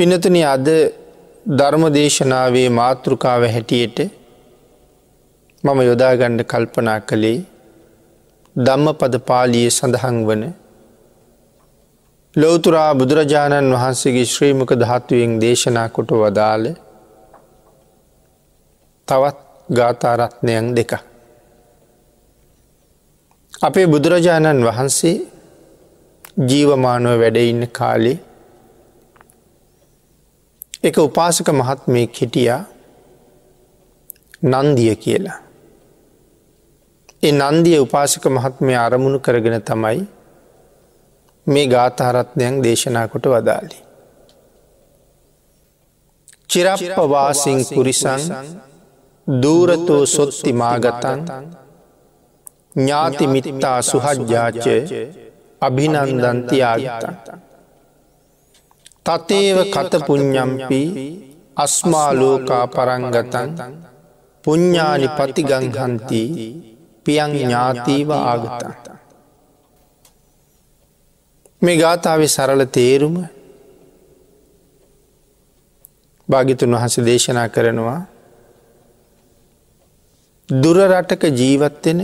පිනතුන අද ධර්ම දේශනාවේ මාතෘකාව හැටියට මම යොදාගණ්ඩ කල්පනා කළේ ධම්ම පද පාලිය සඳහන් වන ලෝතුරා බුදුරජාණන් වහන්සේගේ ශ්‍රීමක ධාත්තුවෙන් දේශනා කොට වදාළ තවත් ගාථාරත්නයන් දෙක. අපේ බුදුරජාණන් වහන්සේ ජීවමානුව වැඩඉන්න කාලේ එක උපාසක මහත්මය හිටියා නන්දිය කියලා. ඒ නන්දිය උපාසක මහත්මය අරමුණු කරගෙන තමයි මේ ගාථහරත්නයන් දේශනා කොට වදාලි. චිරප්පවාසිං පුරිසන් දූරතෝ සොත්ති මාගතන් ඥාතිමිත්තා සුහජ්ජාචය අභිනන්දන්තියාගතන්. තතේව කතපුඥ්ඥම්පි අස්මාලෝකා පරංගතන් පුඤ්ඥානි පතිගංහන්ති පියන් ඥාතීව ආගතන්. මේ ගාථාව සරල තේරුම භාගිතුන් වහස දේශනා කරනවා දුරරටක ජීවත්වෙන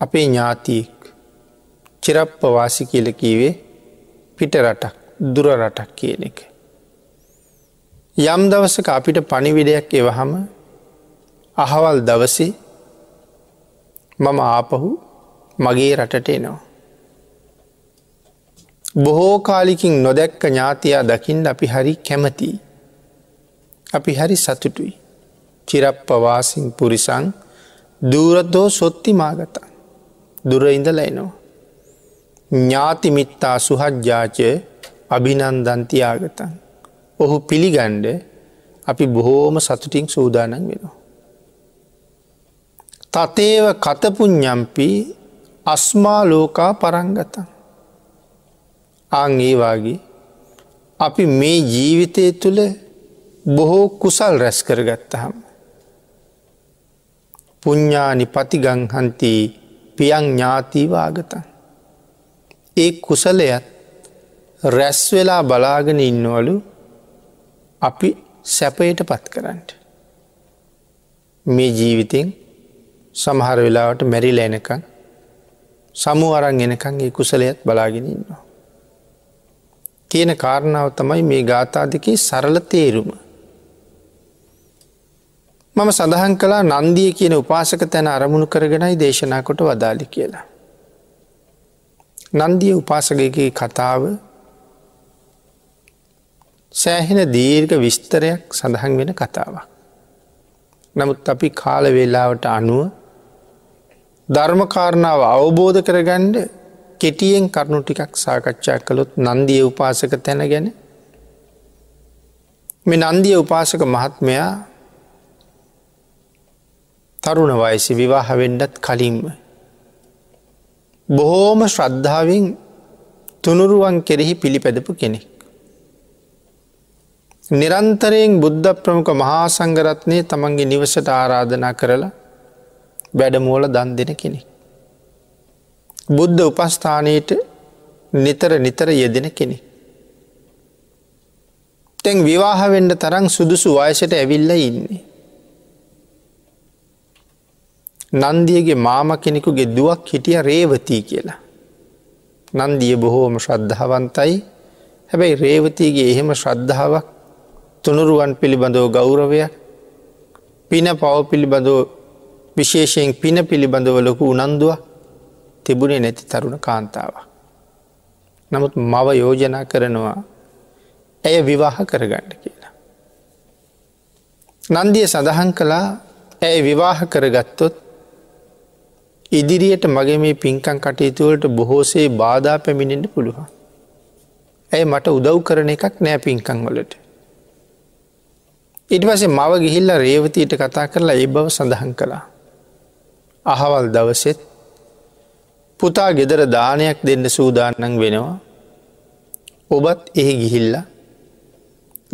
අපේ ඥාතියෙක් චිරප්ප වාසි කියල කීවේ පිට රටක් දුර රටක් කියන එක. යම් දවසක අපිට පණිවිඩයක් එවහම අහවල් දවසේ මම ආපහු මගේ රටට එනවා. බොහෝ කාලිකින් නොදැක්ක ඥාතියා දකිින් අපි හරි කැමතියි. අපි හරි සතුටුයි. චිරප්පවාසින් පුරිසං දූරදෝ සොත්ති මාගත දුර ඉඳලයිනවා. ඥාතිමිත්තා සුහජ්ජාචය අභිනන්දන්තියාගතන්. ඔහු පිළිගණ්ඩ අපි බොහෝම සතුටින් සූදානන් වෙනවා. තතේව කතපුඥ්ඥම්පි අස්මා ලෝකා පරංගතන්. අං ඒවාගේ අපි මේ ජීවිතය තුළ බොහෝ කුසල් රැස් කරගත්තහම්. පුඤ්ඥානි පතිගංහන්ති පියං ඥාතිවාගතන්. ඒ කුසලයත් රැස් වෙලා බලාගෙන ඉන්නවලු අපි සැපයට පත් කරන්නට. මේ ජීවිතෙන් සමහර වෙලාවට මැරිල එනකං සමු අරන් එනකං ඒ කුසලයත් බලාගෙන ඉන්නවා. කියන කාරණාව තමයි මේ ගාථාදිකේ සරල තේරුම. මම සඳහන් කලා නන්දිය කියන උපාසක තැන අරමුණු කරගෙනයි දේශනා කොට වදාලි කියලා. නන්දිය උපාසකගේ කතාව සෑහෙන දීර්ඝ විස්තරයක් සඳහන් වෙන කතාවක්. නමුත් අපි කාල වෙලාවට අනුව ධර්මකාරණාව අවබෝධ කරගණ්ඩ කෙටියෙන් කරුණු ටිකක් සාකච්ඡා කළොත් නන්දිය උපාසක තැන ගැන මේ නන්දිය උපාසක මහත්මයා තරුණ වයසි විවාහවෙන්ඩත් කලින්ම. බොහෝම ශ්‍රද්ධාවෙන් තුනුරුවන් කෙරෙහි පිළිපැදපු කෙනෙක්. නිරන්තරයෙන් බුද්ධ ප්‍රමුඛ මහා සංගරත්නය තමන්ගේ නිවසට ආරාධනා කරලා වැඩමෝල දන් දෙන කෙනෙක්. බුද්ධ උපස්ථානයට නිතර නිතර යෙදෙන කෙනෙ. තැන් විවාහවෙන්ඩ තරං සුදුසු වයසට ඇවිල්ල ඉන්නේ. නන්දියගේ මාම කෙනෙකුගේ දුවක් හිටිය රේවතී කියලා. නන්දිය බොහෝම ශ්‍රද්ධාවන්තයි හැබැයි රේවතීගේ එහෙම ශ්‍රද්ධාවක් තුනුරුවන් පිළිබඳව ගෞරවයක් පින පව පිළිබඳව විශේෂයෙන් පින පිළිබඳව ලොකු උනන්දුව තිබුණේ නැති තරුණ කාන්තාව. නමුත් මව යෝජනා කරනවා ඇය විවාහ කරගන්න කියලා. නන්දිය සඳහන් කළා ඇය විවාහ කරගත්තොත් ඉදිරියට මගේ මේ පින්කං කටයුතුවලට බොහෝසේ බාධා පැමිණෙන්ට පුළුවන්. ඇය මට උදව් කරන එකක් නෑ පින්කං වලට. ඉට පසේ මව ගිහිල්ල රේවතීට කතා කරලා ඒ බව සඳහන් කළා. අහවල් දවසෙත් පුතා ගෙදර දානයක් දෙන්න සූදානන් වෙනවා. ඔබත් එහි ගිහිල්ල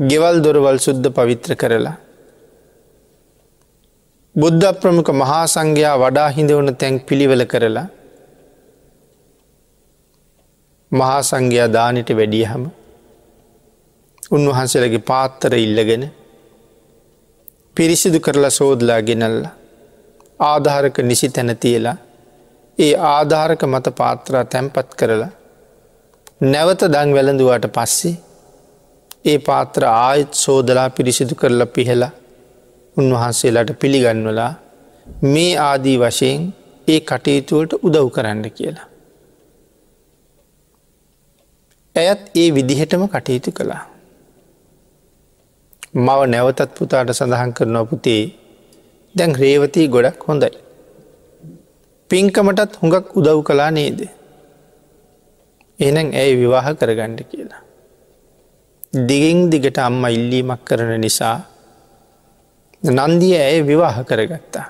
ගෙවල් දොරවල් සුද්ධ පවිත්‍ර කරලා. බුද්ධ ප්‍රමුඛ මහා සංඝයා වඩා හිඳවන තැන් පිළිවෙල කරලා මහා සංඝයා දානට වැඩියහම උන්වහන්සේලගේ පාත්තර ඉල්ලගෙන පිරිසිදු කරලා සෝදලා ගෙනල්ල ආධාරක නිසි තැන තියලා ඒ ආධාරක මත පාත්‍රා තැන්පත් කරලා නැවත දං වැළඳුවට පස්සේ ඒ පාත්‍ර ආයත් සෝදලා පිරිසිදු කරලා පිහලා උන්වහන්සේලාට පිළිගන්වලා මේ ආදී වශයෙන් ඒ කටයුතුවලට උදව් කරන්න කියලා. ඇයත් ඒ විදිහටම කටයුතු කළා. මව නැවතත් පුතාට සඳහන් කරනවා පුතේ දැන් රේවතී ගොඩක් හොඳයි. පින්කමටත් හුඟක් උදව් කලා නේද. එනම් ඇයි විවාහ කරගණ්ඩ කියලා. දිගින් දිගට අම්ම ඉල්ලීමක් කරන නිසා නන්දිය ඇය විවාහ කරගත්තා.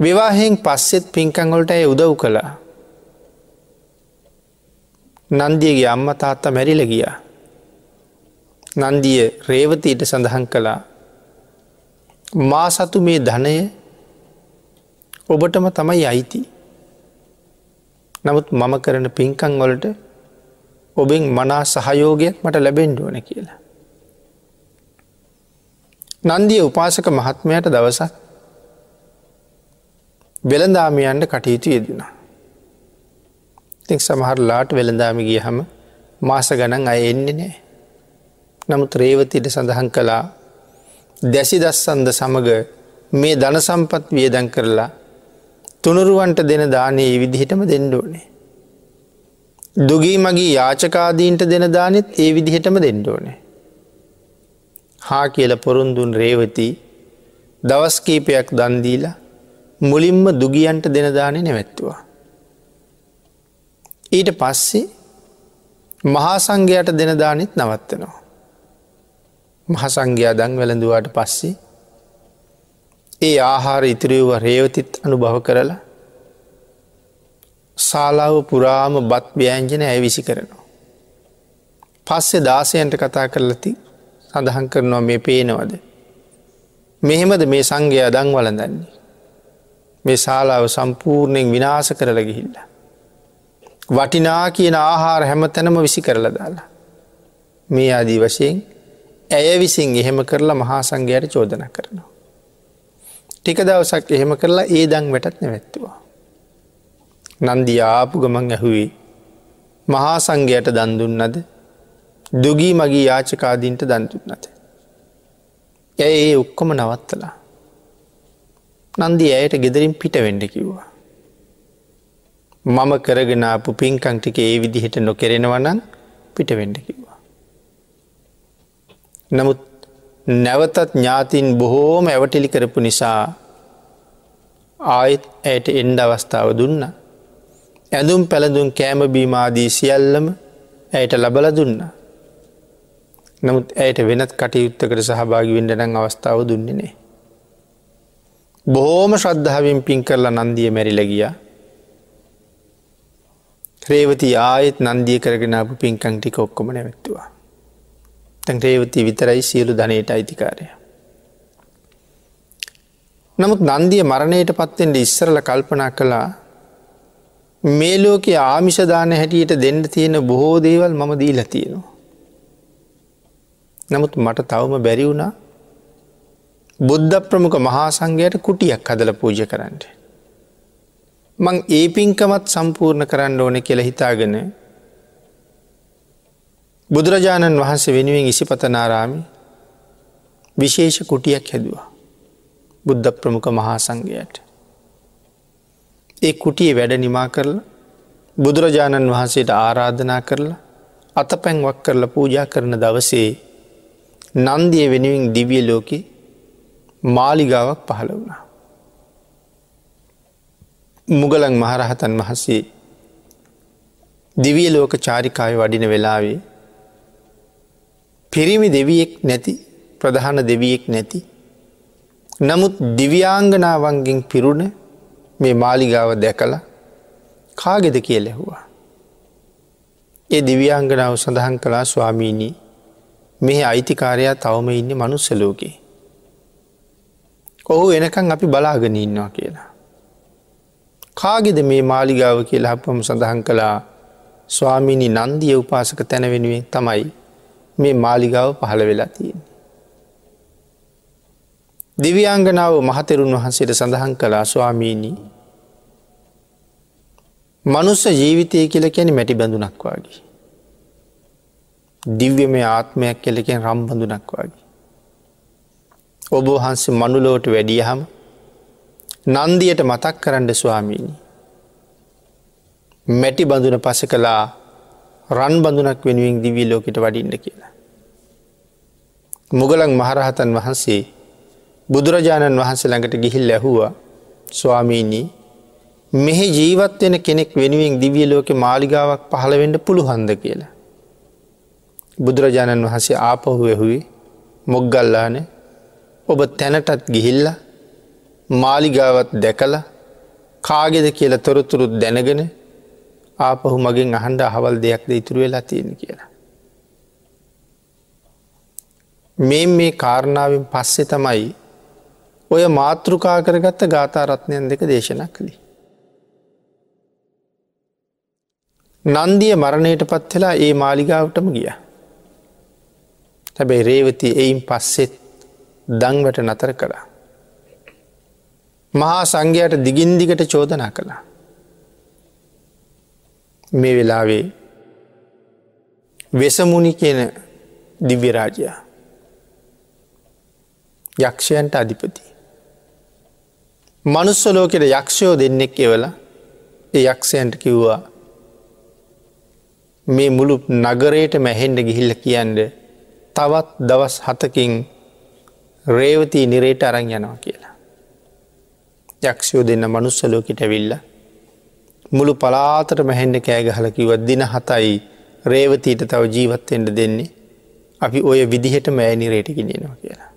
විවාහෙන් පස්සෙත් පින්කංගොලට ඇය උදව් කළා. නන්දියගේ අම්ම තාත්තා මැරිල ගියා. නන්දිය රේවතීට සඳහන් කළා මා සතු මේ ධනය ඔබටම තමයි අයිති. නමුත් මම කරන පින්කං වලට ඔබෙන් මනා සහයෝගයක් මට ලැබෙන්ඩුවන කියලා. නන්දිය උපාසක මහත්මයට දවසක් වෙළඳාමියන්ට කටයුතු යෙදෙනවා. තික් සමහරලාට වෙළඳාමි ගිය හම මාස ගණන් අය එන්නේ නෑ. නමුත් රේවතිට සඳහන් කළා දැසි දස්සන්ද සමඟ මේ ධන සම්පත් වියදන් කරලා තුනුරුවන්ට දෙන දානයේ විදිහටම දෙන්ඩෝනේ. දුගී මගේ යාචකාදීන්ට දෙන දානෙත් ඒ විදිහටම දෙන්ඩෝනේ. හා කියල පොරුන්දුන් රේවති දවස්කීපයක් දන්දීලා මුලින්ම දුගියන්ට දෙනදානෙ නැවැත්තුවා. ඊට පස්සේ මහා සංඝයට දෙනදානෙත් නවත්තනවා. මහසංඝයා දං වැළඳුවාට පස්සේ ඒ ආහාර ඉතිරව්ව රේවතිත් අනුභව කරලා ශාලාව පුරාම බත් ව්‍යෑංජන ඇය විසි කරනවා. පස්සේ දාසයන්ට කතා කරලති සඳහන් කරනවා මේ පේනවද. මෙහෙමද මේ සංඝය දං වලඳන්නේ. මේ ශාලාව සම්පූර්ණයෙන් විනාස කරල ගිහිල්ල. වටිනා කියන ආහාර හැම තැනම විසි කරලා දාලා. මේ ආදී වශයෙන් ඇය විසින් එහෙම කරලා මහා සංඝයට චෝදන කරනවා. ටික දවසක් එහෙම කරලා ඒ දං වැටත් නැවැත්තුවා. නන්දිය ආපු ගමන් ඇහුවේ මහා සංඝයට දන්දුන්නද දුගී මගේ යාචකාදීන්ට දන්තුන්නත. ඇය ඒ ඔක්කොම නවත්තලා. නන්දි ඇයට ගෙදරින් පිට වෙන්ඩ කිව්වා. මම කරගෙනාපු පින්කංටික ඒ විදිහට නොකෙරෙනවනන් පිට වෙන්ඩ කිව්වා. නමුත් නැවතත් ඥාතින් බොහෝම ඇවටිලි කරපු නිසා ආයෙත් ඇයට එන්ඩ අවස්ථාව දුන්න. ඇඳුම් පැළඳුම් කෑමබීමාදී සියල්ලම ඇයට ලබල දුන්න. නමුත් ඇයට වෙනත් කටයුත්තකට සහභාගි වෙන්ඩනං අවස්ථාව දුන්නේනේ. බොහෝම ශ්‍රද්ධාවෙන් පින් කරලා නන්දිය මැරිලගිය. ක්‍රේවති ආයෙත් නන්දිය කරගෙනපු පින්කංටික ඔක්කොම නැවැත්තුවා. තැන් රේවති විතරයි සියලු ධනයට අයිතිකාරය. නමුත් නන්දිය මරණයට පත්තෙන්ට ඉස්සරල කල්පනා කළා මේ ලෝක ආමිෂදාන හැටියට දෙන්න තියෙන බොහෝ දේවල් මම දීල තියෙනවා. නමුත් මට තවම බැරි වුණා බුද්ධ ප්‍රමුඛ මහා සංඝයට කුටියක් හදල පූජ කරන්නට. මං ඒ පින්කමත් සම්පූර්ණ කරන්න ඕන කියල හිතාගෙන බුදුරජාණන් වහන්සේ වෙනුවෙන් ඉසිපතනාරාමි විශේෂ කුටියක් හැදවා. බුද්ධ ප්‍රමුඛ මහා සංඝයට. ඒ කුටිය වැඩ නිමා කරලා බුදුරජාණන් වහන්සේට ආරාධනා කරලා අත පැන්වක් කරලා පූජා කරන දවසේ නන්දිය වෙනුවෙන් දිවිය ලෝකෙ මාලිගාවක් පහළ වුණා. මුගලන් මහරහතන් වහසේ දිවිය ලෝක චාරිකාය වඩින වෙලාවේ පිරිමි දෙවියෙක් නැති ප්‍රධාන දෙවියෙක් නැති. නමුත් දිව්‍යාංගනාවන්ගෙන් පිරුණ මේ මාලිගාව දැකලා කාගෙද කිය ලැහුවා. ඒ දිව්‍යාංගනාව සඳහන් කලා ස්වාමීණී මෙහි අයිතිකාරයා තවම ඉන්න මනුස්සලෝකේ. ඔහු එනකං අපි බලාගෙන ඉන්නවා කියලා. කාගෙද මේ මාලිගාව කියලා හපම සඳහන් කළා ස්වාමිනි නන්දිය උපාසක තැන වෙනුවෙන් තමයි මේ මාලිගාව පහළ වෙලා තියෙන. දිව්‍යංගනාව මහතෙරුන් වහන්සේට සඳහන් කලා ස්වාමීණී මනුස්ස ජීවිතය කියල කැන මැටි බැඳුනක් වගේ. දිව්‍යමය ආත්මයක් කෙලකෙන් රම්බඳුනක් වගේ. ඔබ වහන්සේ මනුලෝට වැඩියහම නන්දියට මතක් කරන්න ස්වාමීණි. මැටි බඳුන පස කලා රන් බඳුනක් වෙනුවෙන් දිවී ලෝකට වඩින්න කියලා. මුගලන් මහරහතන් වහන්සේ බුදුරජාණන් වහන්සේ ළඟට ගිහිල් ඇහුවා ස්වාමීණී මෙහි ජීවත්වෙන කෙනෙක් වෙනුවෙන් දිවිය ලෝක මාලිගාවක් පහළවෙඩ පුළුහන්ද කියලා. බුදුරජාණන් වහන්සේ ආපහු ඇහුවේ මොග්ගල්ලාන ඔබ තැනටත් ගිහිල්ල මාලිගාවත් දැකල කාගෙද කියල තොරතුරුත් දැනගෙන ආපහු මගෙන් අහන්ඩ අහවල් දෙයක්ද ඉතුරු වෙලා තියෙන කියලා. මේ මේ කාරණාවෙන් පස්සෙ තමයි ඔය මාතෘකා කරගත්ත ගාථාරත්නයන් දෙක දේශනා කළි. නන්දිය මරණයට පත් වෙලා ඒ මාලිගාවටම ගිය. හැබැයි රේවති එයින් පස්සෙත් දංවට නතර කළා. මහා සංඝයට දිගින්දිගට චෝදනා කළා. මේ වෙලාවේ වෙසමුණි කියන දිව්‍යරාජයා යක්ෂයන්ට අධිපති. මනුස්සලෝකෙට යක්ෂයෝ දෙන්නෙක් එවල ඒ යක්ෂයන්ට කිව්වා මේ මුළු නගරයට මැහෙන්ඩ ගිහිල්ල කියන්ඩ තවත් දවස් හතකින් රේවතී නිරේට අරං යනවා කියලා. යක්ෂයෝ දෙන්න මනුස්සලෝකට ඇවිල්ල. මුළු පලාතට මැහෙන්ඩ කෑගහලකිවත් දින හතයි රේවතීට තව ජීවත්තෙන්ට දෙන්නේ අපි ඔය විදිහට මෑ නිරේට ගෙනියනවා කියලා.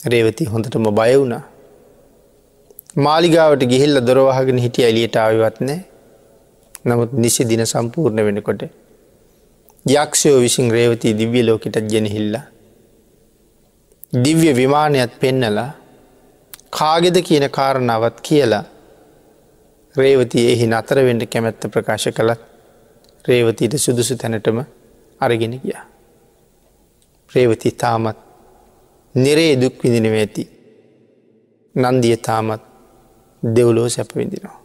රේවති හොඳටම බය වුණා. මාලිගාවට ගිහිල්ල දොරවාහගෙන හිටිය එලියට ආවිවත් නෑ නමුත් නිසි දින සම්පූර්ණ වෙනකොට යක්ෂයෝ විසින් රේවතී දිව්‍ය ලෝකෙටත් ගෙනහිල්ලා. දිව්‍ය විමානයත් පෙන්නලා කාගෙද කියන කාරණාවත් කියලා රේවති එහි නතරවෙන්ඩ කැමැත්ත ප්‍රකාශ කළත් රේවතීට සුදුසු තැනටම අරගෙන ගිය. ප්‍රේවති තාමත් නිරේ දුක් විඳිනව ඇති. නන්දිය තාමත් දෙව්ලෝ සැප විඳිනවා.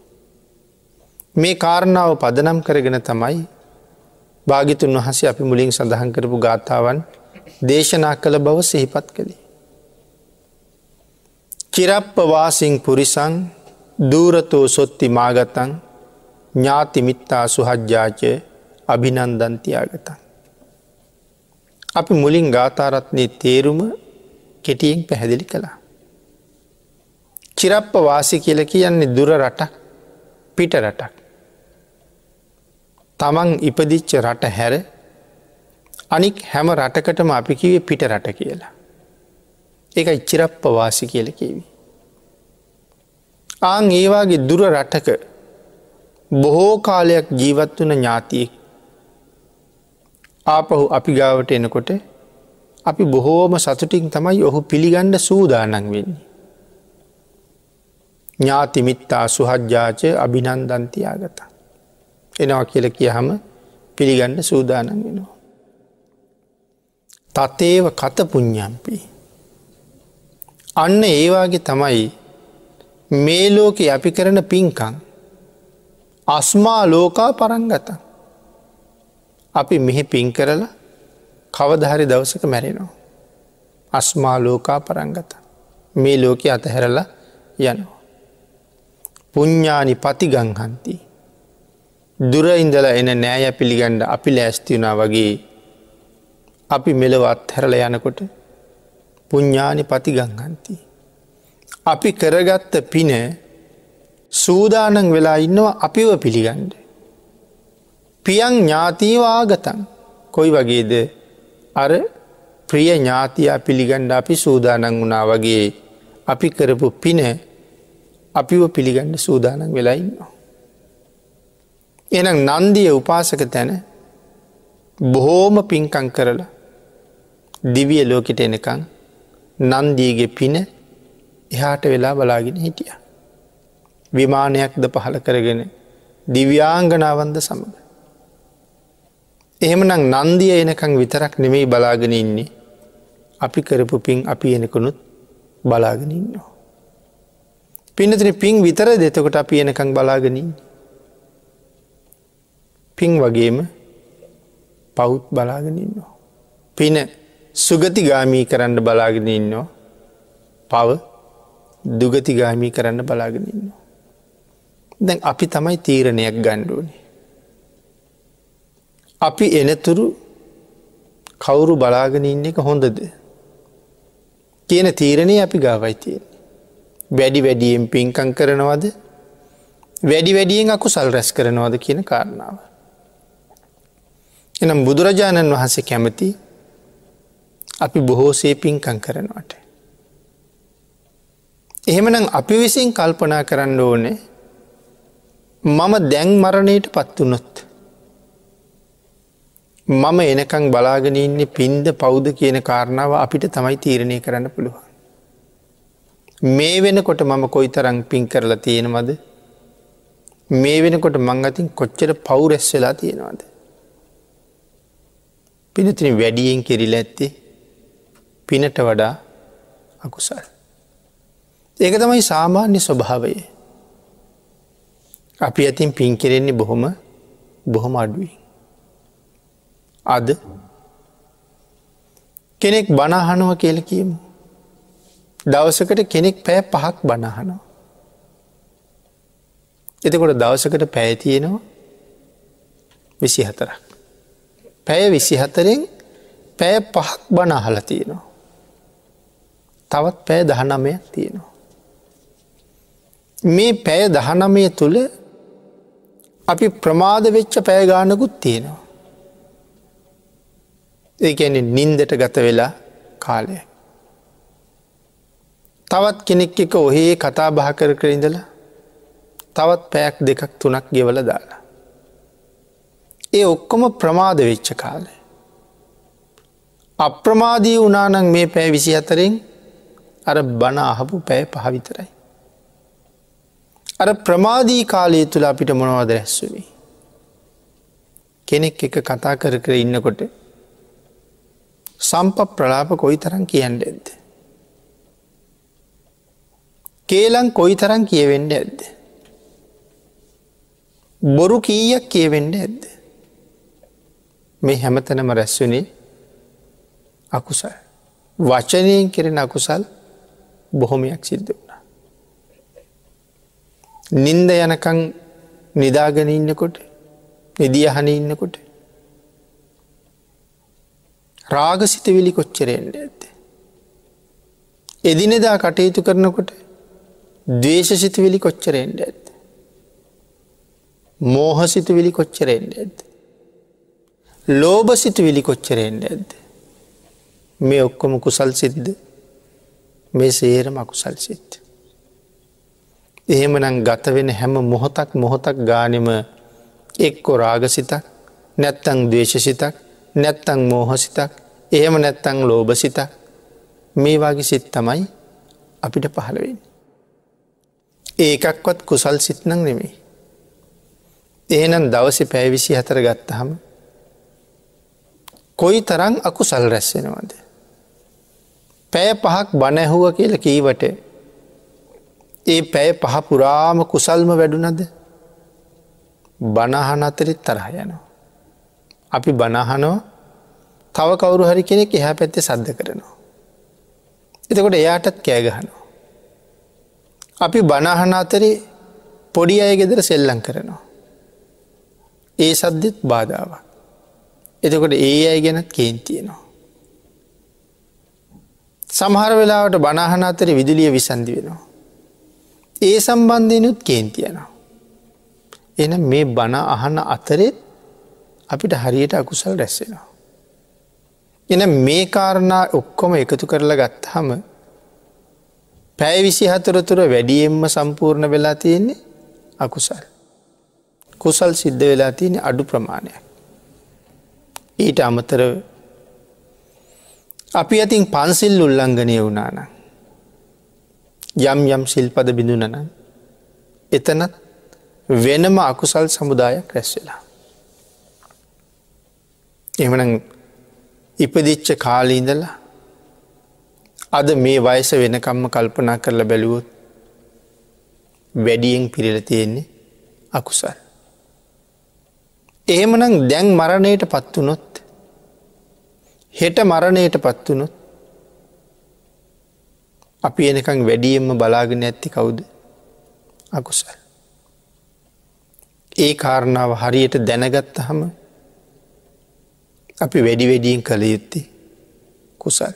මේ කාරණාව පදනම් කරගෙන තමයි භාගිතුන් වහසේ අපි මුලින් සඳහන් කරපු ගාථාවන් දේශනා කළ බව සිහිපත් කළේ. කිරප්පවාසිං පුරිසං දූරතෝ සොත්ති මාගතන් ඥාතිමිත්තා සුහජ්ජාචය අභිනන්දන්තියාගතන්. අපි මුලින් ගාථාරත්නය තේරුම කෙටියෙන් පැහැදිලි කළා. චිරප්ප වාසි කියල කියන්නේ දුර රටක් පිට රටක්. තමන් ඉපදිච්ච රට හැර අනික් හැම රටකටම අපි කිවේ පිට රට කියලා. ඒක ඉච්චිරප්ප වාසි කියල කිවි. ආං ඒවාගේ දුර රටක බොහෝ කාලයක් ජීවත් වන ඥාතියෙක් ආපහු අපි ගාවට එනකොට අපි බොහෝම සතුටින් තමයි ඔහු පිළිගණ්ඩ සූදානන් වෙන්නේ. ඥාතිමිත්තා සුහජ්ජාචය අභිනන්දන්තියාගතා. එනවා කියල කියහම පිළිගන්න සූදානන් වෙනවා. තතේව කත පුඥ්ඥම්පි. අන්න ඒවාගේ තමයි මේ ලෝක අපි කරන පින්කං අස්මා ලෝකා පරංගත. අපි මෙහි පින් කරලා කවදහරි දවසක මැරෙනවා. අස්මා ලෝකා පරංගත. මේ ලෝක අතහැරලා යනවා. පුඤ්ඥානි පතිගංහන්ති. දුර ඉඳල එන නෑය පිළිගණ්ඩ අපි ලෑස්තිවුණා වගේ අපි මෙලවත් හැරල යනකොට පුඤ්ඥානි පතිගංහන්ති. අපි කරගත්ත පින සූදානන් වෙලා ඉන්නවා අපිව පිළිගණ්ඩ. පියන් ඥාතීවාගතන් කොයි වගේද අර ප්‍රිය ඥාතියා පිළිගණ්ඩ අපි සූදානන් වුණා වගේ අපි කරපු පින අපිව පිළිගන්න සූදානන් වෙලා ඉන්නවා. එනම් නන්දිය උපාසක තැන බොහෝම පින්කං කරලා දිවිය ලෝකෙට එනකං නන්දීගේ පින එහාට වෙලා බලාගෙන හිටිය. විමානයක්ද පහළ කරගෙන දිව්‍යාංගනාවන්ද සමඟ එහෙමනම් නන්දිය එනකං විතරක් නෙමෙයි බලාගෙන ඉන්නේ. අපි කරපු පින් අපි එනකුණුත් බලාගෙන ඉන්නවා. පිනතින පින් විතර දෙතකොට අපි එනකං බලාගෙනින්. පින් වගේම පවුත් බලාගෙන ඉන්නවා. පින සුගතිගාමී කරන්න බලාගෙන ඉන්නවා පව දුගතිගාමී කරන්න බලාගෙන ඉන්නවා. දැන් අපි තමයි තීරණයක් ගණ්ඩුවනේ. අපි එනතුරු කවුරු බලාගෙන ඉන්න එක හොඳද. කියන තීරණය අපි ගාවයි තියෙන. වැඩි වැඩියෙන් පින්කං කරනවද වැඩි වැඩියෙන් අකුසල් රැස් කරනවද කියන කාරණාව. එනම් බුදුරජාණන් වහන්සේ කැමති අපි බොහෝසේ පින්කං කරනවට. එහෙමනම් අපි විසින් කල්පනා කරන්න ඕනේ මම දැන් මරණයට පත්වනොත්. මම එනකං බලාගෙන ඉන්නේ පින්ද පෞද්ද කියන කාරණාව අපිට තමයි තීරණය කරන්න පුළුවන්. මේ වෙනකොට මම කොයි තරං පින් කරලා තියෙනවද මේ වෙනකොට මං අතින් කොච්චර පවුරැස් වෙලා තියෙනවාද. පිනතින වැඩියෙන් කෙරිල ඇත්තේ පිනට වඩා අකුසල්. ඒක තමයි සාමාන්‍ය ස්වභාවය. අපි ඇතින් පින් කෙරෙන්නේ බොහොම බොහොම අඩුවී. අද කෙනෙක් බනාහනුව කියල කියමු. දවසකට කෙනෙක් පෑ පහක් බණහනවා. එතකොට දවසකට පැෑතියෙනවා විසි හතරක්. පැය විසි හතරෙන් පැය පහක් බණ අහල තියෙනවා. තවත් පැය දහනමයක් තියෙනවා. මේ පැය දහනමය තුළ අපි ප්‍රමාද වෙච්ච පෑගානකුත් තියෙනවා. ඒඇන නින්දට ගත වෙලා කාලය. තවත් කෙනෙක් එක ඔහේ කතා බහ කර කර ඉඳලා තවත් පැයක් දෙකක් තුනක් ගෙවල දාලා. ඒ ඔක්කොම ප්‍රමාද වෙච්ච කාලය. අප්‍රමාදී වනානං මේ පෑ විසි අතරෙන් අර බණ අහපු පැය පහවිතරයි. අර ප්‍රමාදී කාලය තුළ අපිට මොනවද රැස්සුවී. කෙනෙක් එක කතා කර කර ඉන්නකොට සම්ප ප්‍රලාප කොයි තරන් කියන්න ඇද. කේලං කොයි තරන් කියවෙන්න ඇද්ද. බොරු කීයක් කියවෙන්න ඇද්ද. මේ හැමතනම රැස්වනේ අකුසල්. වචනයෙන් කෙරෙන අකුසල් බොහොමයක් සිද්ධ වුණා. නින්ද යනකං නිදාගෙන ඉන්නකොට නිදියහන ඉන්නකොට රාගසිතවිලි කොච්චරෙන්ට ඇත්ත. එදිනෙදා කටයුතු කරනකොට දවේශසිතවිලි කොච්චරෙන්ට ඇත්ත. මෝහසිතුවිලි කොච්චරෙන්ට ඇද. ලෝබසිතුවිලි කොච්චරෙන්ට ඇද. මේ ඔක්කොම කුසල් සිද්ද මේ සේරම අකුසල් සිත්. එහෙමනම් ගත වෙන හැම මොහොතක් මොහොතක් ගානෙම එක්කො රාගසිතක් නැත්තං දවේශසිතක් නැත්තං මෝහසිතක් එහෙම නැත්තං ලෝබසිතක් මේ වගේ සිත් තමයි අපිට පහළවෙන්. ඒකක්වත් කුසල් සිත්නං නෙමේ. එහෙනම් දවස පැවිසි හතර ගත්තහම කොයි තරං අකුසල් රැස්සෙනවාද. පැය පහක් බණැහුව කියල කීවට ඒ පැය පහ පුරාම කුසල්ම වැඩුනද බණහන අතරෙත් තරහ යනවා. අපි බණහනෝ තව කවුරු හරි කෙනෙක් එහැ පැත්තේ සද්ධ කරනවා. එතකොට එයාටත් කෑගහනවා. අපි බණහන අතරේ පොඩි අය ගෙදර සෙල්ලං කරනවා. ඒ සද්දෙත් බාධාවක්. එතකොට ඒ අය ගැනත් කේන්තියනවා. සමහර වෙලාවට බණහන අතර විදුලිය විසන්දි වෙනවා. ඒ සම්බන්ධයනුත් කේන්තියනවා. එන මේ බණ අහන අතරෙත් අපිට හරියට අකුසල් රැස්සෙනවා. එන මේ කාරණා ඔක්කොම එකතු කරලා ගත්හම පැය විසි හතුරතුර වැඩියෙන්ම සම්පූර්ණ වෙලා තියෙන්නේ අකුසල්. කුසල් සිද්ධ වෙලා තියෙන අඩු ප්‍රමාණයක්. ඊට අමතර අපි ඇතින් පන්සිල් උල්ලංඝනය වුණාන. යම් යම් සිල්පද බිඳුනන එතනත් වෙනම අකුසල් සමුදායක් රැස් වෙලා. එමන ඉපදිච්ච කාලීඉඳලා අද මේ වයස වෙනකම්ම කල්පනා කරලා බැලුවොත් වැඩියෙන් පිරිල තියෙන්නේ අකුසල්. එහෙමනම් දැන් මරණයට පත්වනොත් හෙට මරණයට පත්වනොත් අපි එනකං වැඩියෙන්ම බලාගෙන ඇත්ති කවුද අකුසල්. ඒ කාරණාව හරියට දැනගත්ත හම අපි වැඩි වැඩියෙන් කළ යුත්ති කුසල්.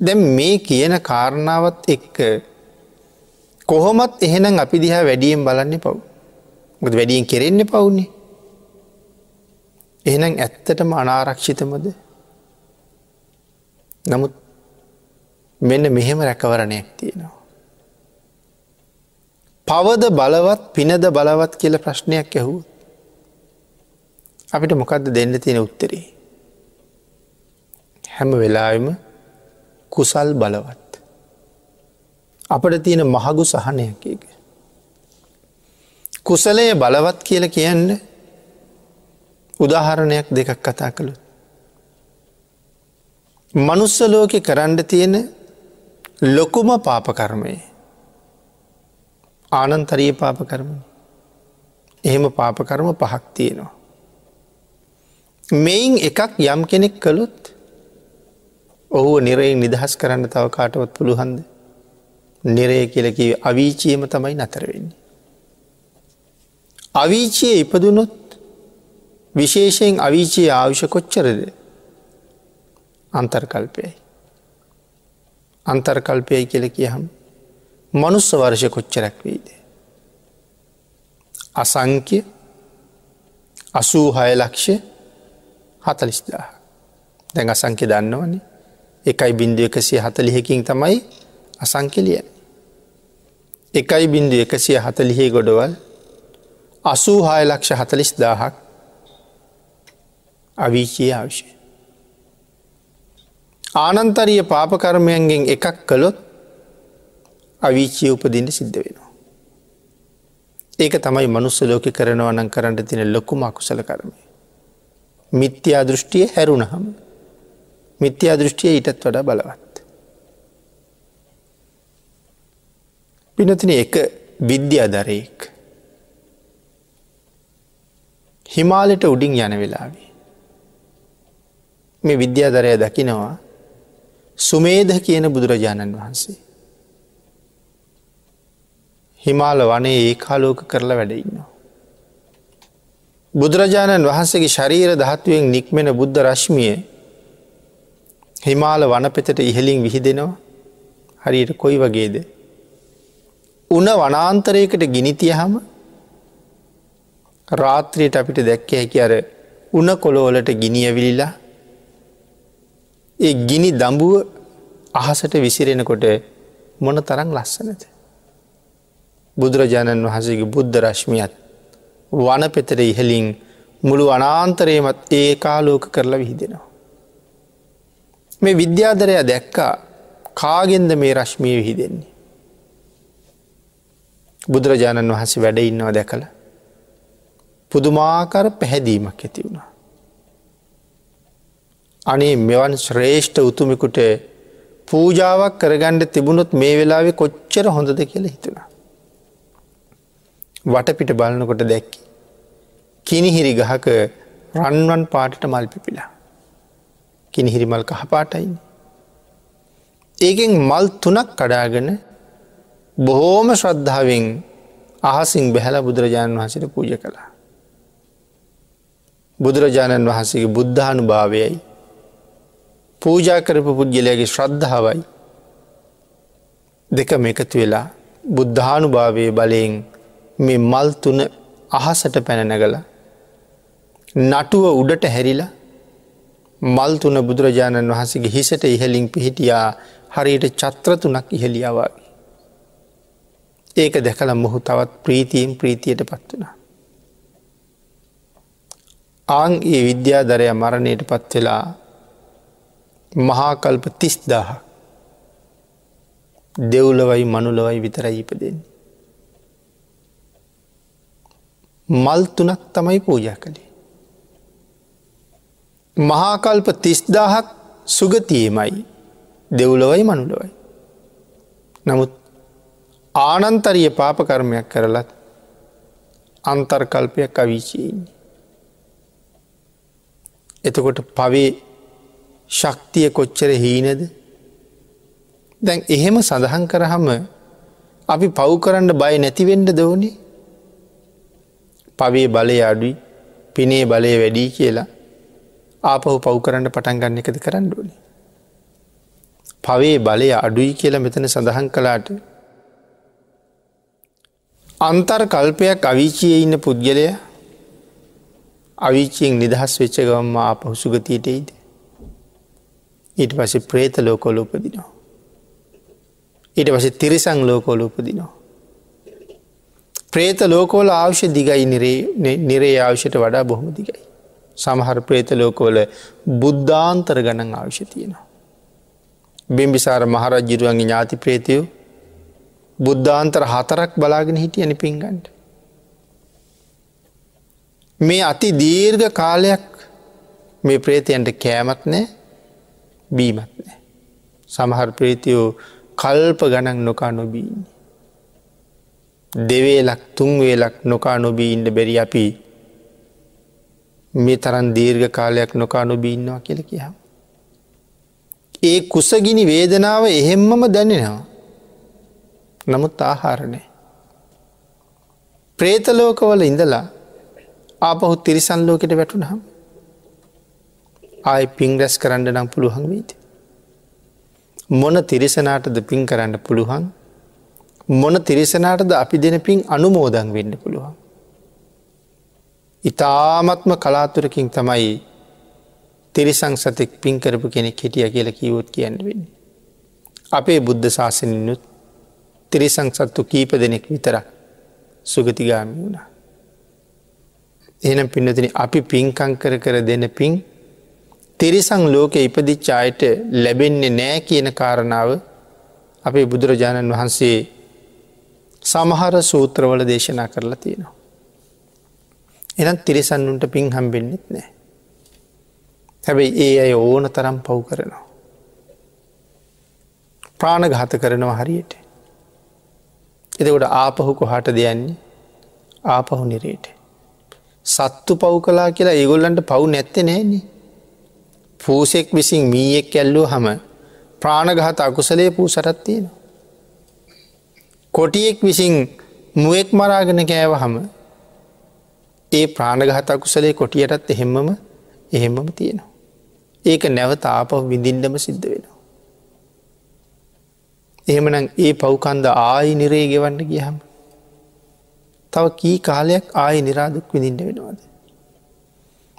දැම් මේ කියන කාරණාවත් එක්ක කොහොමත් එහෙනම් අපි දිහා වැඩියෙන් බලන්නේ පව්. ගොද වැඩියෙන් කෙරෙන්න පවුන්නේ. එහෙනම් ඇත්තටම අනාරක්ෂිතමද නමුත් මෙන්න මෙහෙම රැකවරණයක් තියෙනවා. පවද බලවත් පිනද බලවත් කියල ප්‍රශ්නයක් ඇහූ. අපිට මොකක්ද දෙන්න තියෙන උත්තරේ. හැම වෙලාම කුසල් බලවත්. අපට තියෙන මහගු සහනයක් එක. කුසලය බලවත් කියල කියන්න උදාහරණයක් දෙකක් කතා කළුත්. මනුස්සලෝක කරන්න තියෙන ලොකුම පාපකර්මය ආනන්තරී පාපකර්ම එහෙම පාපකර්ම පහක් තියෙනවා. මෙයින් එකක් යම් කෙනෙක් කළුත් ඔහුව නිරයෙන් නිදහස් කරන්න තව කාටවත් පුළුහන්ද නිරය කියලකි අවීචියම තමයි නතරවෙන්නේ. අවීචිය ඉපදුනොත් විශේෂයෙන් අවීචයේ ආවිෂ කොච්චරද අන්තර්කල්පයයි. අන්තර්කල්පයයි කියල කියහම් මනුස්ස වර්ෂ කොච්චරැක් වීද. අසංක්‍ය අසූ හය ලක්ෂ හතලිස්දා දැන් අසංක්‍ය දන්නවනේ එකයි බින්දු එකසිය හතලිහකින් තමයි අසංකෙලිය. එකයි බින්දු එකසිය හතලිහේ ගොඩවල් අසූ හාය ලක්ෂ හතලිස් දාහක් අවිචයේ ආවිෂය. ආනන්තරිය පාපකර්මයන්ගෙන් එකක් කළොත් අවිචිය උපදින්න සිද්ධ වෙනවා. ඒක තමයි මනුස්ස ලෝක කරනවනන් කරන්න තින ලොකුම අකුසල කරමය. මිත්‍යා දෘෂ්ටිය හැරුණහම මිත්‍යා දෘෂ්ටිය ඊටත් වඩා බලවත්. පිනතින එක විද්‍යාදරයෙක් හිමාලට උඩින් යන වෙලාවේ. මේ විද්‍යාදරය දකිනවා සුමේද කියන බුදුරජාණන් වහන්සේ. හිමාල වනේ ඒ කාලෝක කරලා වැඩඉන්නවා. බුදුරජාණන් වහන්සේගේ ශරීර දහත්තුවෙන් නික්මෙන බුද්ධ රශ්මිය හිමාල වනපෙතට ඉහලින් විහිදෙනවා හරියට කොයි වගේද. උන වනාන්තරයකට ගිනිතිය හම රාත්‍රයට අපිට දැක්ක හැකි අර උන කොළෝලට ගිනියවිලිලා ඒ ගිනි දඹුව අහසට විසිරෙනකොට මොන තරං ලස්සනද. බුදුරජාණන් වහසගේ බුද්ධ රශ්මියත් වන පෙතර ඉහලින් මුළු අනාන්තරයමත් ඒ කාලෝක කරලා විහිදෙනවා. මේ විද්‍යාදරය දැක්කා කාගෙන්ද මේ රශ්මිය විහිදෙන්නේ. බුදුරජාණන් වහස වැඩ ඉන්නවා දැකළ. පුදුමාකර පැහැදීමක් ඇති වුණා. අනේ මෙවන් ශ්‍රේෂ්ඨ උතුමෙකුට පූජාවක් කරගණ්ඩ තිබුණොත් මේ වෙලාවෙ කොච්චර හොඳද කියල හිතුණා. වටපිට බලනකොට දැක්කි. කිනිහිරි ගහක රන්වන් පාටට මල් පිපිලා. කිනිහිරිමල් කහපාටයින්. ඒකෙන් මල් තුනක් කඩාගෙන බොහෝම ශ්‍රද්ධාවෙන් අහසින් බැහැල බුදුරජාණන් වහසට පූජ කළා. බුදුරජාණන් වහසගේ බුද්ධානු භාවයයි පූජා කරපු පුද්ගලයාගේ ශ්‍රද්ධාවයි දෙක එකතු වෙලා බුද්ධානු භාවය බලයෙන් මේ මල් තුන අහසට පැනනගල නටුව උඩට හැරිලා මල් තුන බුදුරජාණන් වහසගේ හිසට ඉහලින් පිහිටියා හරියට චත්‍ර තුනක් ඉහලියාවගේ. ඒක දැකළ මොහු තවත් ප්‍රීතිීම් ප්‍රීතියට පත් වනා. ආං ඒ විද්‍යාදරය මරණයට පත් වෙලා මහාකල්ප තිස්දාහ දෙව්ලවයි මනුලවයි විතරයි ඉපදෙන්. මල් තුනක් තමයි පූජා කළේ. මහාකල්ප තිස්දාහක් සුගතියමයි දෙව්ලොවයි මනුලොවයි. නමුත් ආනන්තරිය පාපකර්මයක් කරලත් අන්තර්කල්පයක් අවිචයන්නේ. එතකොට පවේ ශක්තිය කොච්චර හීනද දැන් එහෙම සඳහන් කරහම අපි පව් කරන්න බය නැතිවෙන්ඩ දෝනේ පවේ බලය අඩුයි පිනේ බලය වැඩී කියලා ආපහු පව් කරන්න පටන් ගන්න එකද කරන්න ඕනේ. පවේ බලය අඩුයි කියලා මෙතන සඳහන් කලාට අන්තර් කල්පයක් අවිචිය ඉන්න පුද්ගලය අවිචයෙන් නිදහස් වෙච්ච ගවම්ම ආපහු සුගතියටයිද. ඊට පස ප්‍රේත ලෝකොල උපදිනවා. ඊට පස තිරිසං ලෝකෝල උපදිනවා. ප්‍රේත ලෝකෝල අවශ්‍ය දිගයි නිරේ ආවශ්‍යයට වඩා බොහොම දිගයි. සමහර ප්‍රේත ලෝකෝල බුද්ධාන්තර ගණන් අවශ්‍ය තියෙනවා. බිම්බිසාර මහරජ්ජිරුවන්ගේ ඥාති ප්‍රේතියෝ බුද්ධාන්තර හතරක් බලාගෙන හිටියන පින්ගන්ට. මේ අති දීර්ඝ කාලයක් මේ ප්‍රේතයන්ට කෑමත් නෑ බීමත් නෑ. සමහර ප්‍රේතියෝ කල්ප ගණන් නොකා නොබීන්නේ. දෙවේලක් තුන්වේලක් නොකා නොබී ඉන්ඩ බැරි අපි මේ තරන් දීර්ඝ කාලයක් නොකා නොබීන්නවා කියල කියහම්. ඒ කුසගිනි වේදනාව එහෙම්මම දැනෙනවා. නමුත් ආහාරණය. ප්‍රේතලෝකවල ඉඳලා ආපහු තිරිසන් ලෝකට වැටුනහම් ආය පින් රැස් කරන්න නම් පුළුවන් වීද. මොන තිරිසනාටද පින් කරන්න පුළුවන් මොන තිරිසනාටද අපි දෙන පින් අනුමෝදන් වෙන්න පුළුවන්. ඉතාමත්ම කලාතුරකින් තමයි තිරිසං සතෙක් පින් කරපු කෙනෙක් හිටිය කියල කීවොත් කියන්න වෙන්න. අපේ බුද්ධ ශාසනිනුත් තිරිසං සත්තු කීප දෙනෙක් විතර සුගතිගාමි වුණා. එනම් පින්නතින අපි පින්කං කර කර දෙන පින් තිරිසං ලෝක ඉපදිච්චායට ලැබෙන්නේ නෑ කියන කාරණාව අපේ බුදුරජාණන් වහන්සේ සමහර සූත්‍රවල දේශනා කරලා තියෙනවා. එනත් තිරිසන්නුන්ට පින් හම්බෙන්න්නෙත් නෑ. හැබැයි ඒ අය ඕන තරම් පව් කරනවා. ප්‍රාණඝාත කරනවා හරියට. එතකොට ආපහු කොහට දෙයන්නේ ආපහු නිරේට. සත්තු පව් කලා කියලා ඒගොල්ලන්ට පව් නැත්ත නෑන්නේ. පූසෙක් විසින් මීයෙක් ඇල්ලූ හම ප්‍රාණගහත අකුසලේ පූ සරත් තියෙන. කොටියෙක් විසින් මුවෙක් මරාගෙන කෑව හම ඒ ප්‍රාණගහත අකුසලේ කොටියටත් එහෙම්මම එහෙම්මම තියෙනවා. ඒක නැවත ආපහ විඳින්ඩම සිද්ධ වෙනවා. එහෙමනම් ඒ පව්කන්ද ආයි නිරේ ගෙවන්න ගියහම. තව කී කාලයක් ආය නිරාදුක් විඳින්ට වෙනවාද.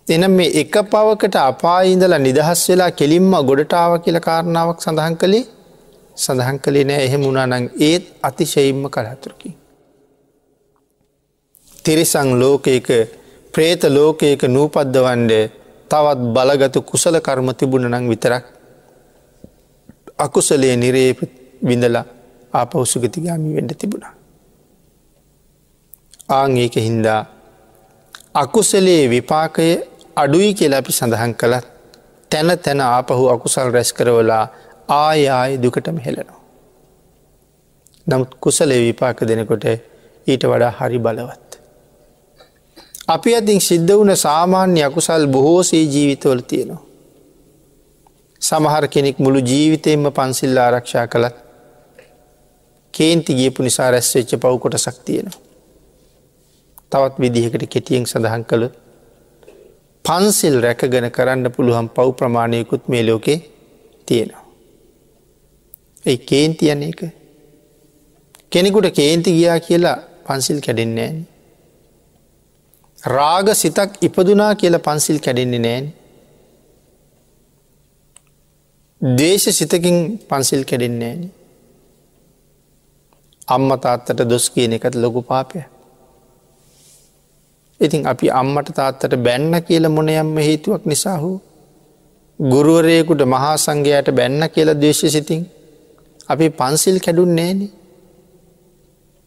එනම් මේ එක පවකට අපායිඉඳලා නිදහස් වෙලා කෙලින්ම ගොඩටාව කියල කාරණාවක් සඳහන් කළේ සඳහන් කළේ නෑ එහෙම උනානං ඒත් අතිශයිම්ම කළහතුරකි. තිරිසං ලෝකයක ප්‍රේත ලෝකයක නූපද්දවන්ඩ තවත් බලගතු කුසල කර්ම තිබුණ නං විතරක් අකුසලේ නිරේ විඳලා ආපවසුගතිගාමි වෙන්ඩ තිබුණා. ආං ඒක හින්දා අකුසලේ විපාකය අඩුයි කියලා අපි සඳහන් කළත් තැන තැන ආපහු අකුසල් රැස් කරවලා ආයාය දුකටම හෙලනවා. නමුත් කුසලේ විපාක දෙනකොට ඊට වඩා හරි බලවත්. අපි අතින් සිද්ධ වුණ සාමාන්‍ය අකුසල් බොහෝසේ ජීවිතවල තියෙනවා. සමහර කෙනෙක් මුළු ජීවිතයෙන්ම පන්සිල්ල ආරක්ෂා කළත් කේන්ති ගියපු නිසා රැස්වෙච්ච පව්කොට සක්තියෙනවා. තවත් විදිහකට කෙටියෙන් සඳහන් කළ පන්සිල් රැකගෙන කරන්න පුළුවන් පව් ප්‍රමාණයකුත් මේ ලෝකේ තියෙනවා. ඒ කේන්තියන එක කෙනෙකුට කේන්ති ගියා කියලා පන්සිල් කැඩෙන්නේ නෑන. රාග සිතක් ඉපදුනා කියලා පන්සිල් කැඩෙන්නේ නෑන්. දේශ සිතකින් පන්සිල් කැඩෙන්නේ නෑන. අම්ම තාත්තට දොස් කියන එකත් ලොකු පාපය. ඉතින් අපි අම්මට තාත්තට බැන්න කියල මොනයම්ම හේතුවක් නිසා හෝ. ගුරුවරයකුට මහා සංඝයට බැන්න කියල දේශ සිතින් අපි පන්සිල් කැඩුන් නෑන.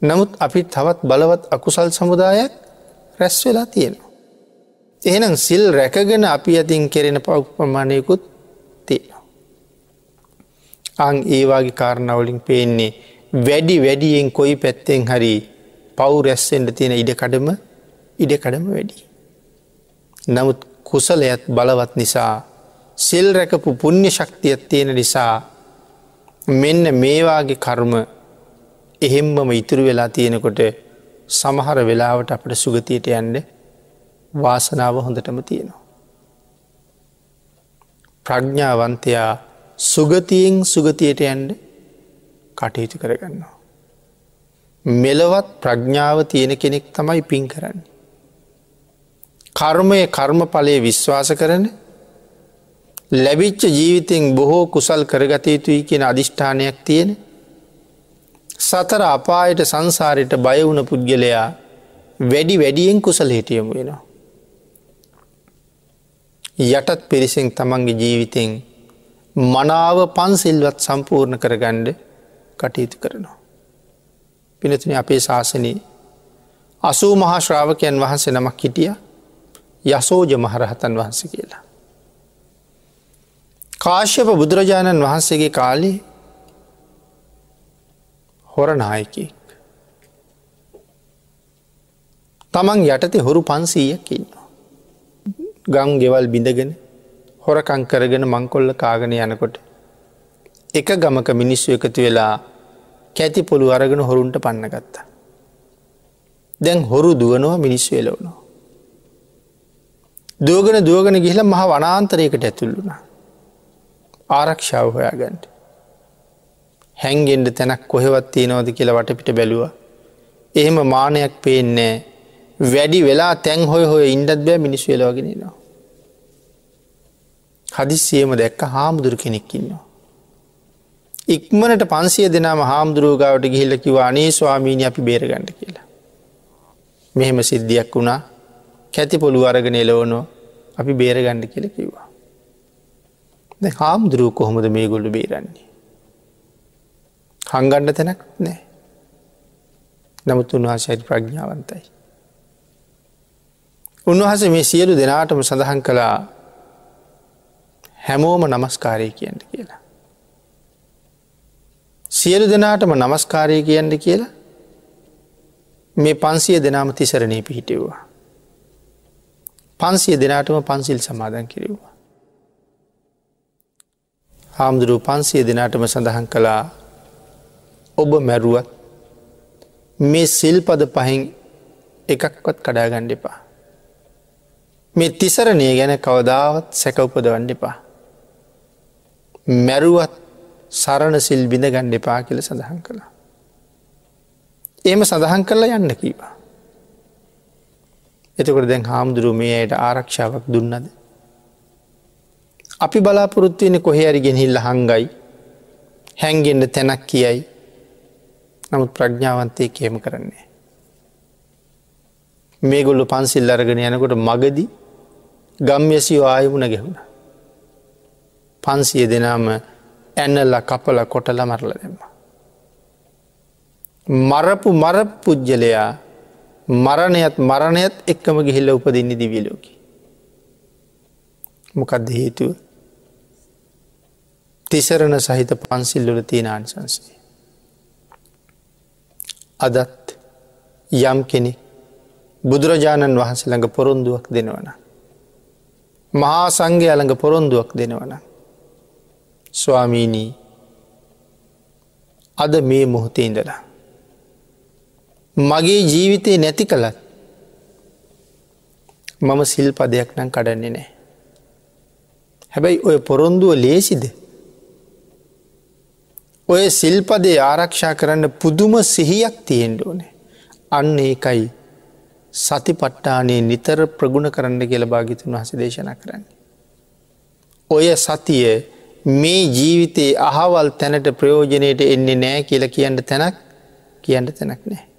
නමුත් අපි තවත් බලවත් අකුසල් සමුදායක් රැස් වෙලා තියෙනවා. එහෙනම් සිල් රැකගෙන අපි ඇතින් කෙරෙන පව් ප්‍රමාණයකුත් තියෙනවා. අං ඒවාගේ කාරණවලින් පේන්නේ වැඩි වැඩියෙන් කොයි පැත්තෙන් හරි පව් රැස්සෙන්ට තියෙන ඉඩකඩම ඉඩකඩම වැඩි. නමුත් කුසලයත් බලවත් නිසා සිල් රැකපු පුුණ්්‍ය ශක්තියක් තියෙන නිසා මෙන්න මේවාගේ කර්ම එහෙම්මම ඉතුරු වෙලා තියෙනකොට සමහර වෙලාවට අපට සුගතියට යන්ඩ වාසනාව හොඳටම තියෙනවා. ප්‍රඥ්ඥාවන්තයා සුගතියෙන් සුගතියට යන්ඩ කටයුතු කරගන්නවා. මෙලවත් ප්‍රඥ්ඥාව තියෙන කෙනෙක් තමයි පින් කරන්නේ. කර්මය කර්මඵලය විශ්වාස කරන ලැබිච්ච ජීවිතෙන් බොහෝ කුසල් කරගත යුතුයි කියෙන අධිෂ්ඨානයක් තියෙන සතර අපායට සංසාරයට බයවුණ පුද්ගලයා වැඩි වැඩියෙන් කුසල හිටියමු වෙනවා. යටත් පිරිසෙන් තමන්ගේ ජීවිතෙන් මනාව පන්සිල්වත් සම්පූර්ණ කරගණ්ඩ කටයුතු කරනවා. පිනතුන අපේ ශාසනී අසූ මහාශ්‍රාවකයන් වහන්සේ නමක් හිටිය යසෝජ මහරහතන් වහන්ස කියලා. කාශ්‍යප බුදුරජාණන් වහන්සේගේ කාලේ හොරනායකෙක්. තමන් යටතේ හොරු පන්සීයක් ඉන්නවා. ගං ගෙවල් බිඳගෙන හොරකං කරගෙන මංකොල්ල කාගෙන යනකොට එක ගමක මිනිස්සු එකතු වෙලා කැති පොළු අරගෙන හොරුන්ට පන්න ගත්තා. දැන් හොරු දුවනවා මිනිස්සු එලවනවා. දුවගෙන දුවගෙන ගිහිල මහ වනාන්තරයකට ඇතුල්ලුණ. ආරක්ෂාව හොයාගන්ට. හැන්ගෙන්ට තැනක් කොහෙවත් තියෙනවද කියලා වටපිට බැලුව. එහෙම මානයක් පේන්නේ වැඩි වෙලා තැන් හොය හොය ඉන්ඩත් බෑ මිනිස් වෙලවාගෙනනවා. හදිස්සියම දැක්ක හාමුදුරු කෙනෙක්කින්නවා. ඉක්මනට පන්සිය දෙනාම හාමුදුරුවගාවට ගිහිල්ල කිව අනේ ස්වාමීනි අපි බේරගන්නඩ කියලා. මෙහෙම සිද්ධියක් වුණා කැති පොළු අරගෙන එලවනෝ අපි බේරගණ්ඩ කියල කිව්වා. ද හාමුදුරුව කොහොමද මේ ගොල්ලු බේරන්නේ. හංගණ්ඩ තැනක් නෑ. නමුත් උන්වහසයට ප්‍රඥාවන්තයි. උන්වහස මේ සියලු දෙනාටම සඳහන් කළා හැමෝම නමස්කාරය කියන්න කියලා. සියලු දෙනාටම නමස්කාරය කියන්න කියලා මේ පන්සිය දෙනාම තිසරණය පිහිටෙව්වා. පන්සිය දෙනාටම පන්සිල් සමාදන් කිරව්වා. හාමුදුරුව පන්සිය දෙනාටම සඳහන් කළා ඔබ මැරුවත් මේ සිල්පද පහින් එකක්වත් කඩාගණ්ඩ එපා. මේ තිසරණය ගැන කවදාවත් සැක උපදවන්න එපා. මැරුවත් සරණ සිල් බිඳ ගණ්ඩ එපා කියල සඳහන් කළා. ඒම සඳහන් කරලා යන්න කීවා. එතකොට දැන් හාමුදුරුව මේ අයට ආරක්ෂාවක් දුන්නද. අපි බලාපොරොත්තුවෙන කොහේරි ගෙනහිල්ල හංගයි හැන්ගෙන්ට තැනක් කියයි නමුත් ප්‍රඥාවන්තය කියම කරන්නේ. මේගොල්ලු පන්සිල් අරගෙන යනකොට මගදී ගම්යසිෝ ආයමුණ ගැහුණ. පන්සිය දෙනාම ඇන්නල්ල කපල කොටල මරල දෙම. මරපු මර පුද්ගලයා මරණයත් මරණයත් එක්කම ගිහිල්ල උපදින්න දිවිලෝකි. මොකක්ද හේතුව තිසරණ සහිත පන්සිල්ලොල තියෙන ආනිසන්සේ. අදත් යම් කෙනෙ බුදුරජාණන් වහන්සේ ළඟ පොරොන්දුවක් දෙනවන. මහා සංඝය ළඟ පොරොන්දුවක් දෙනවන. ස්වාමීනී අද මේ මොහොතේ ඉඳලා. මගේ ජීවිතය නැති කළත් මම සිල් පදයක් නම් කඩන්නේ නෑ. හැබැයි ඔය පොරොන්දුව ලේසිද ඔය සිල්පදේ ආරක්ෂා කරන්න පුදුම සිහියක් තියෙන්ට ඕනේ. අන්න ඒකයි සති පට්ටානේ නිතර ප්‍රගුණ කරන්න කියල භාගිතුන් වහස දේශන කරන්න. ඔය සතිය මේ ජීවිතයේ අහවල් තැනට ප්‍රයෝජනයට එන්නේ නෑ කියල කියන්න තැනක් කියන්න තැනක් නෑ.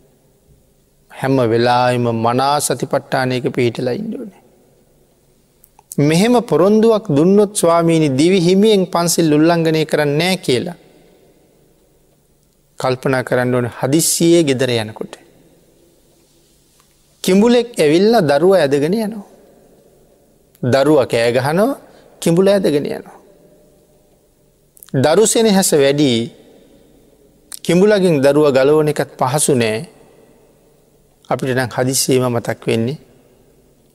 හැම වෙලාම මනා සතිපට්ටානයක පිහිටලා ඉන්ඩෝනේ. මෙහෙම පොරොන්දුවක් දුන්නොත් ස්වාමීනි දිවි හිමියෙන් පන්සිල් උල්ලංඝනය කරන්න නෑ කියලා. කල්පනා කරන්න ඕන හදිස්සියේ ගෙදර යනකොට. කිඹුලෙක් ඇවිල්ල දරුව ඇදගෙන යනවා. දරුව කෑගහනෝ කිඹුල ඇදගෙන යනවා. දරුසෙන හැස වැඩී කිඹුලගින් දරුව ගලවන එකත් පහසු නෑ අපිට නම් හදිස්සේම මතක් වෙන්නේ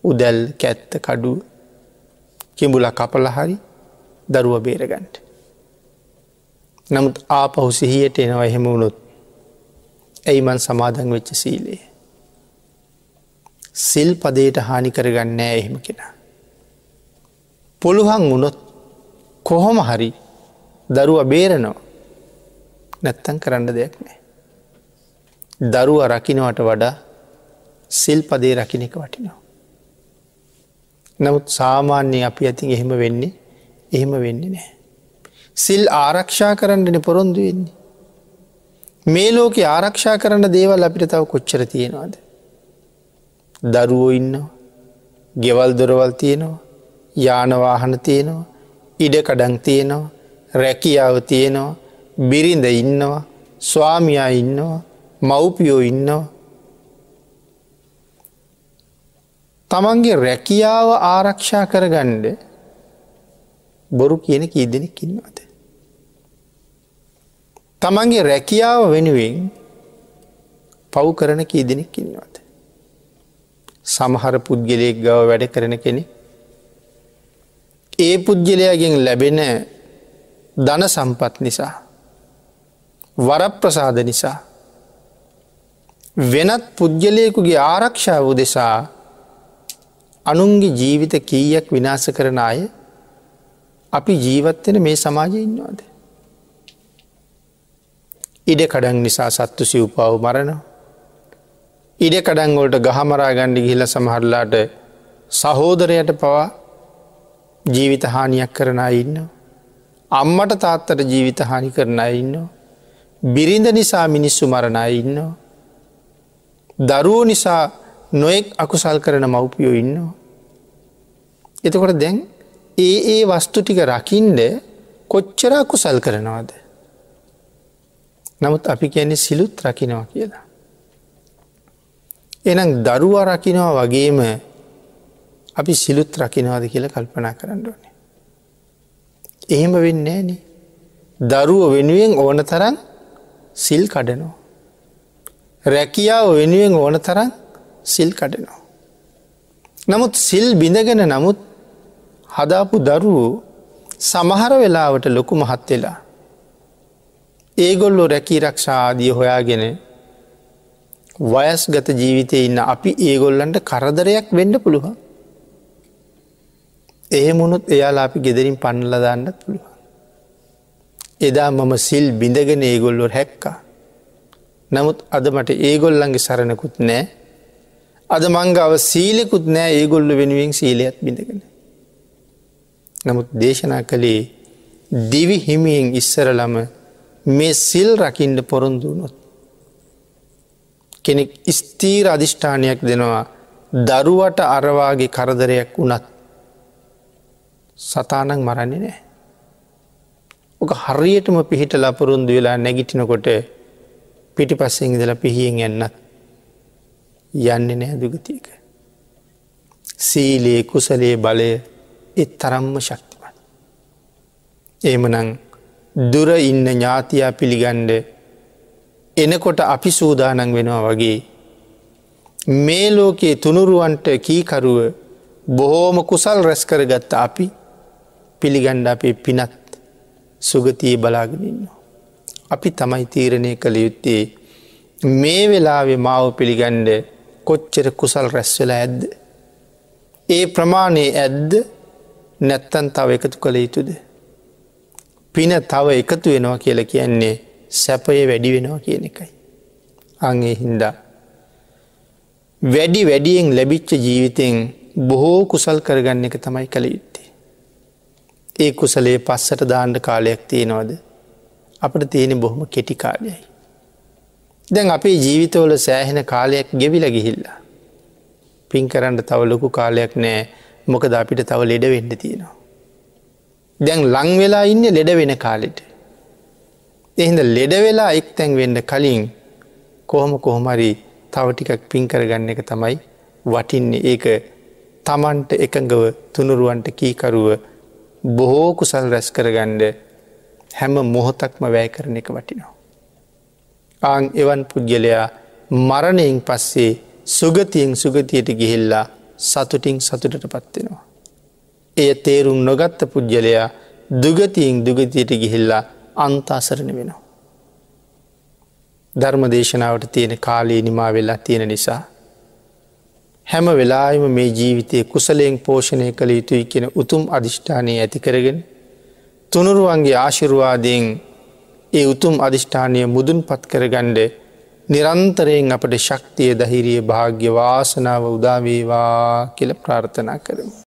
උදැල් කැත්ත කඩු කිඹුල කපල හරි දරුව බේරගන්ට. නමුත් ආපහු සිහියට එනවා එහෙම වුණොත් ඇයිමන් සමාදන් වෙච්ච සීලේ. සිල් පදයට හානි කරගන්න එහෙම කෙනා. පුළුහන් වුණොත් කොහොම හරි දරුව බේරනවා නැත්තන් කරන්න දෙයක් නෑ. දරුව රකිනවට වඩා සිල් පදේ රකින එක වටිනවා. නමුත් සාමාන්‍යය අපි ඇතින් එහෙම වෙන්නේ එහෙම වෙන්නේ නෑ. සිල් ආරක්ෂා කරන්නන පොරොන්දු වෙන්නේ. මේ ලෝක ආරක්ෂා කරන්න දේවල් අපිට තව කොච්චර තියෙනවාද. දරුවෝ ඉන්නවා ගෙවල් දොරවල් තියෙනවා යානවාහන තියෙනවා ඉඩකඩං තියෙනවා රැකියාව තියෙනවා බිරිඳ ඉන්නවා ස්වාමියා ඉන්නවා මව්පියෝ ඉන්නවා තමන්ගේ රැකියාව ආරක්ෂා කරගණ්ඩ බොරු කියන කී දෙනෙක් ඉන්නවාද. තමන්ගේ රැකියාව වෙනුවෙන් පව් කරන කී දෙනෙක් ඉන්නවාද. සමහර පුද්ගලයෙක් ගව වැඩ කරන කෙනෙ ඒ පුද්ගලයාගෙන් ලැබෙන ධන සම්පත් නිසා වරප්‍රසාද නිසා වෙනත් පුද්ගලයකුගේ ආරක්ෂාව දෙසා අනුන්ගේ ජීවිත කීයක් විනාස කරන අය අපි ජීවත්වෙන මේ සමාජය ඉන්නවාද. ඉඩ කඩන් නිසා සත්තු සිව්පාව මරණවා. ඉඩ කඩංගොලට ගහමරා ගණ්ඩි ගිහිල සමහරලාට සහෝදරයට පවා ජීවිත හානියක් කරන ඉන්න. අම්මට තාත්තට ජීවිත හානි කරන ඉන්න. බිරිඳ නිසා මිනිස්සු මරණ ඉන්න. දරුවෝ නිසා නොයෙක් අකුසල් කරන මව්පියෝ ඉන්නවා. එතකොට දැන් ඒ ඒ වස්තු ටික රකින්ඩ කොච්චර අකුසල් කරනවාද. නමුත් අපි කියන්නේ සිලුත් රකිනවා කියලා. එනම් දරුව රකිනවා වගේම අපි සිලුත් රකිනවාද කියලා කල්පනා කරන්න ඕනේ. එහෙම වෙන්න න දරුව වෙනුවෙන් ඕන තරන් සිල් කඩනවා. රැකියාව වෙනුවෙන් ඕන තරන් සිල් කඩනවා. නමුත් සිල් බිඳගෙන නමුත් හදාපු දරුවෝ සමහර වෙලාවට ලොකු මහත් වෙලා. ඒගොල්ලො රැකී රක්ෂාදිය හොයාගෙන වයස් ගත ජීවිතය ඉන්න අපි ඒගොල්ලන්ට කරදරයක් වෙන්න පුළුවන්. එහෙමුණුත් එයාලා අපි ගෙදරින් පන්නල දාන්නත් පුළුවන්. එදා මම සිල් බිඳගෙන ඒගොල්ලො හැක්කා. නමුත් අද මට ඒගොල්ලන්ගේ සරණකුත් නෑ අද මංගව සීලෙකුත් නෑ ඒගොල්ල වෙනුවෙන් සීලයත් බිඳගෙන. නමුත් දේශනා කළේ දිවි හිමියෙන් ඉස්සරලම මේ සිල් රකිින්ඩ පොරොන්දුනොත්. කෙනෙක් ස්තීර අධිෂ්ඨානයක් දෙනවා දරුවට අරවාගේ කරදරයක් වුණත් සතානක් මරන්නේ නෑ. ඕක හරියටම පිහිට ලපුරුන්දු වෙලා නැගිටිනකොට පිටි පස්සෙන් ඉදල පිහියෙන් එන්නත් යන්න නෑ දුගතියක. සීලයේ කුසලේ බලය එත් තරම්ම ශක්තිමත්. ඒමනං දුර ඉන්න ඥාතියා පිළිගණ්ඩ එනකොට අපි සූදානන් වෙනවා වගේ. මේ ලෝකයේ තුනුරුවන්ට කීකරුව බොහෝම කුසල් රැස් කරගත්ත අපි පිළිගණ්ඩ අපේ පිනත් සුගතිය බලාගෙනන්න. අපි තමයි තීරණය කළ යුත්තේ මේ වෙලාවෙ මාව පිළිගණ්ඩ කොච්චර කුසල් රැස්වෙලා ඇද්ද. ඒ ප්‍රමාණයේ ඇද්ද නැත්තන් තව එකතු කළ යුතුද. පින තව එකතු වෙනවා කියල කියන්නේ සැපය වැඩි වෙනවා කියන එකයි. අගේ හින්දා. වැඩි වැඩියෙන් ලැබිච්ච ජීවිතයෙන් බොහෝ කුසල් කරගන්න එක තමයි කළ යුත්තේ. ඒ කුසලේ පස්සට දාණ්ඩ කාලයක් තියෙනවද අපට තියෙන බොහොම කෙටි කාලයයි. දැන් අපේ ජීවිතවල සෑහෙන කාලයක් ගෙවිල ගිහිල්ලා. පින් කරන්න තව ලොකු කාලයක් නෑ මොකද අපිට තව ලෙඩ වෙන්න තියෙනවා. දැන් ලංවෙලා ඉන්න ලෙඩ වෙන කාලෙට. එහිද ලෙඩ වෙලා එක් තැන් වෙන්න කලින් කොහොම කොහොමරි තව ටිකක් පින් කරගන්න එක තමයි වටින්නේ ඒක තමන්ට එකඟව තුනුරුවන්ට කීකරුව බොහෝ කුසල් රැස් කරගණ්ඩ හැම මොහොතක්ම වැෑ කරන එක වටිනවා. ආං එවන් පුද්ගලයා මරණයෙන් පස්සේ සුගතියෙන් සුගතියට ගිහිල්ලා සතුටින් සතුටට පත්වෙනවා. එය තේරුම් නොගත්ත පුද්ගලයා දුගතියෙන් දුගතියට ගිහිල්ලා අන්තාසරණ වෙනවා. ධර්ම දේශනාවට තියෙන කාලයේ නිමා වෙලා තියෙන නිසා. හැම වෙලාම මේ ජීවිතය කුසලයෙන් පෝෂණය කළ යුතුයි කියෙන උතුම් අධිෂ්ඨානය ඇති කරගෙන තුනුරුවන්ගේ ආශිරුවාදයෙන් ඒ උතුම් අධිෂ්ඨානය මුදුන් පත් කරගණ්ඩ නිරන්තරයෙන් අපට ශක්තිය දහිරිය භාග්‍ය වාසනාව උදාවේවා කියල ප්‍රාර්ථනා කරමු.